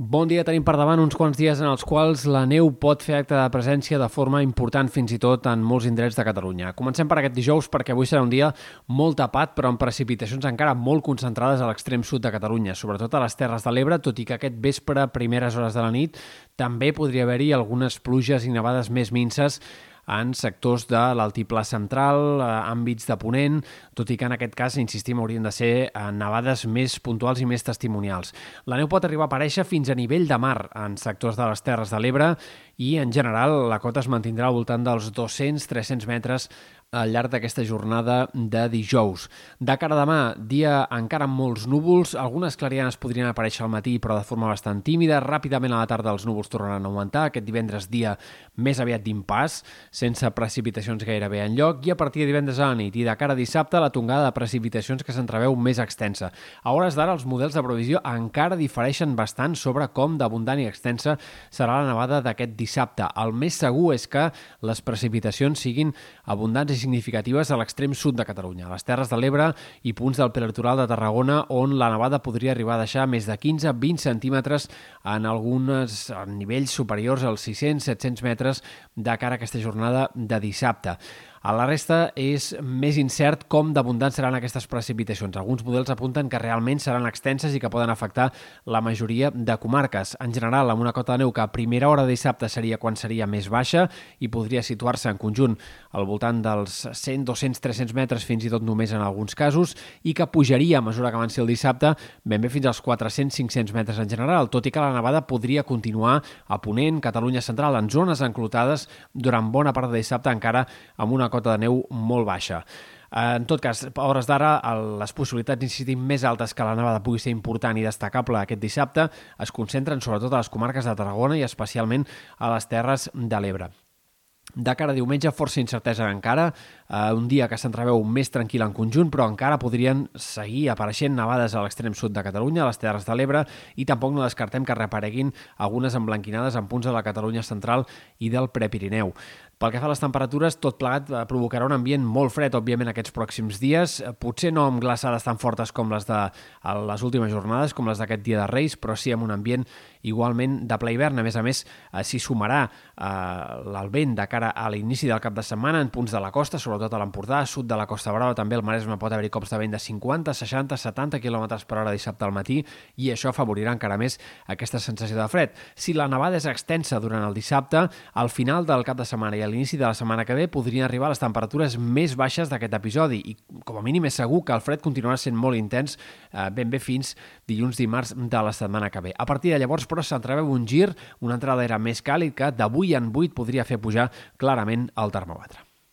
Bon dia, tenim per davant uns quants dies en els quals la neu pot fer acte de presència de forma important fins i tot en molts indrets de Catalunya. Comencem per aquest dijous perquè avui serà un dia molt tapat però amb precipitacions encara molt concentrades a l'extrem sud de Catalunya, sobretot a les Terres de l'Ebre, tot i que aquest vespre, primeres hores de la nit, també podria haver-hi algunes pluges i nevades més minces en sectors de l'altiplà central, eh, àmbits de Ponent, tot i que en aquest cas, insistim, haurien de ser eh, nevades més puntuals i més testimonials. La neu pot arribar a aparèixer fins a nivell de mar en sectors de les Terres de l'Ebre i, en general, la cota es mantindrà al voltant dels 200-300 metres al llarg d'aquesta jornada de dijous. De cara a demà, dia encara amb molts núvols, algunes clarianes podrien aparèixer al matí però de forma bastant tímida, ràpidament a la tarda els núvols tornaran a augmentar, aquest divendres dia més aviat d'impàs, sense precipitacions gairebé en lloc, i a partir de divendres a la nit i de cara a dissabte la tongada de precipitacions que s'entreveu més extensa. A hores d'ara els models de previsió encara difereixen bastant sobre com d'abundant i extensa serà la nevada d'aquest dissabte. El més segur és que les precipitacions siguin abundants i significatives a l'extrem sud de Catalunya, a les Terres de l'Ebre i punts del prelitoral de Tarragona, on la nevada podria arribar a deixar més de 15-20 centímetres en alguns nivells superiors als 600-700 metres de cara a aquesta jornada de dissabte. A la resta és més incert com d'abundants seran aquestes precipitacions. Alguns models apunten que realment seran extenses i que poden afectar la majoria de comarques. En general, amb una cota de neu que a primera hora de dissabte seria quan seria més baixa i podria situar-se en conjunt al voltant dels 100, 200, 300 metres fins i tot només en alguns casos i que pujaria a mesura que avanci el dissabte ben bé fins als 400-500 metres en general, tot i que la nevada podria continuar a Ponent, Catalunya Central, en zones enclotades durant bona part de dissabte encara amb una cota de neu molt baixa. En tot cas, a hores d'ara, les possibilitats, insistim, més altes que la nevada pugui ser important i destacable aquest dissabte es concentren sobretot a les comarques de Tarragona i especialment a les Terres de l'Ebre. De cara a diumenge, força incertesa encara, eh, un dia que s'entreveu més tranquil en conjunt, però encara podrien seguir apareixent nevades a l'extrem sud de Catalunya, a les Terres de l'Ebre, i tampoc no descartem que reapareguin algunes emblanquinades en punts de la Catalunya central i del Prepirineu. Pel que fa a les temperatures, tot plegat eh, provocarà un ambient molt fred, òbviament, aquests pròxims dies. Eh, potser no amb glaçades tan fortes com les de les últimes jornades, com les d'aquest dia de Reis, però sí amb un ambient igualment de ple hivern. A més a més, eh, s'hi sumarà eh, el vent de cara a l'inici del cap de setmana en punts de la costa, sobretot a l'Empordà, sud de la Costa Brava, també al Maresme pot haver-hi cops de vent de 50, 60, 70 km per hora dissabte al matí i això afavorirà encara més aquesta sensació de fred. Si la nevada és extensa durant el dissabte, al final del cap de setmana i l'inici de la setmana que ve podrien arribar les temperatures més baixes d'aquest episodi i com a mínim és segur que el fred continuarà sent molt intens eh, ben bé fins dilluns dimarts de la setmana que ve. A partir de llavors, però, s'entreveu un gir, una entrada era més càlid que d'avui en 8 podria fer pujar clarament el termòmetre.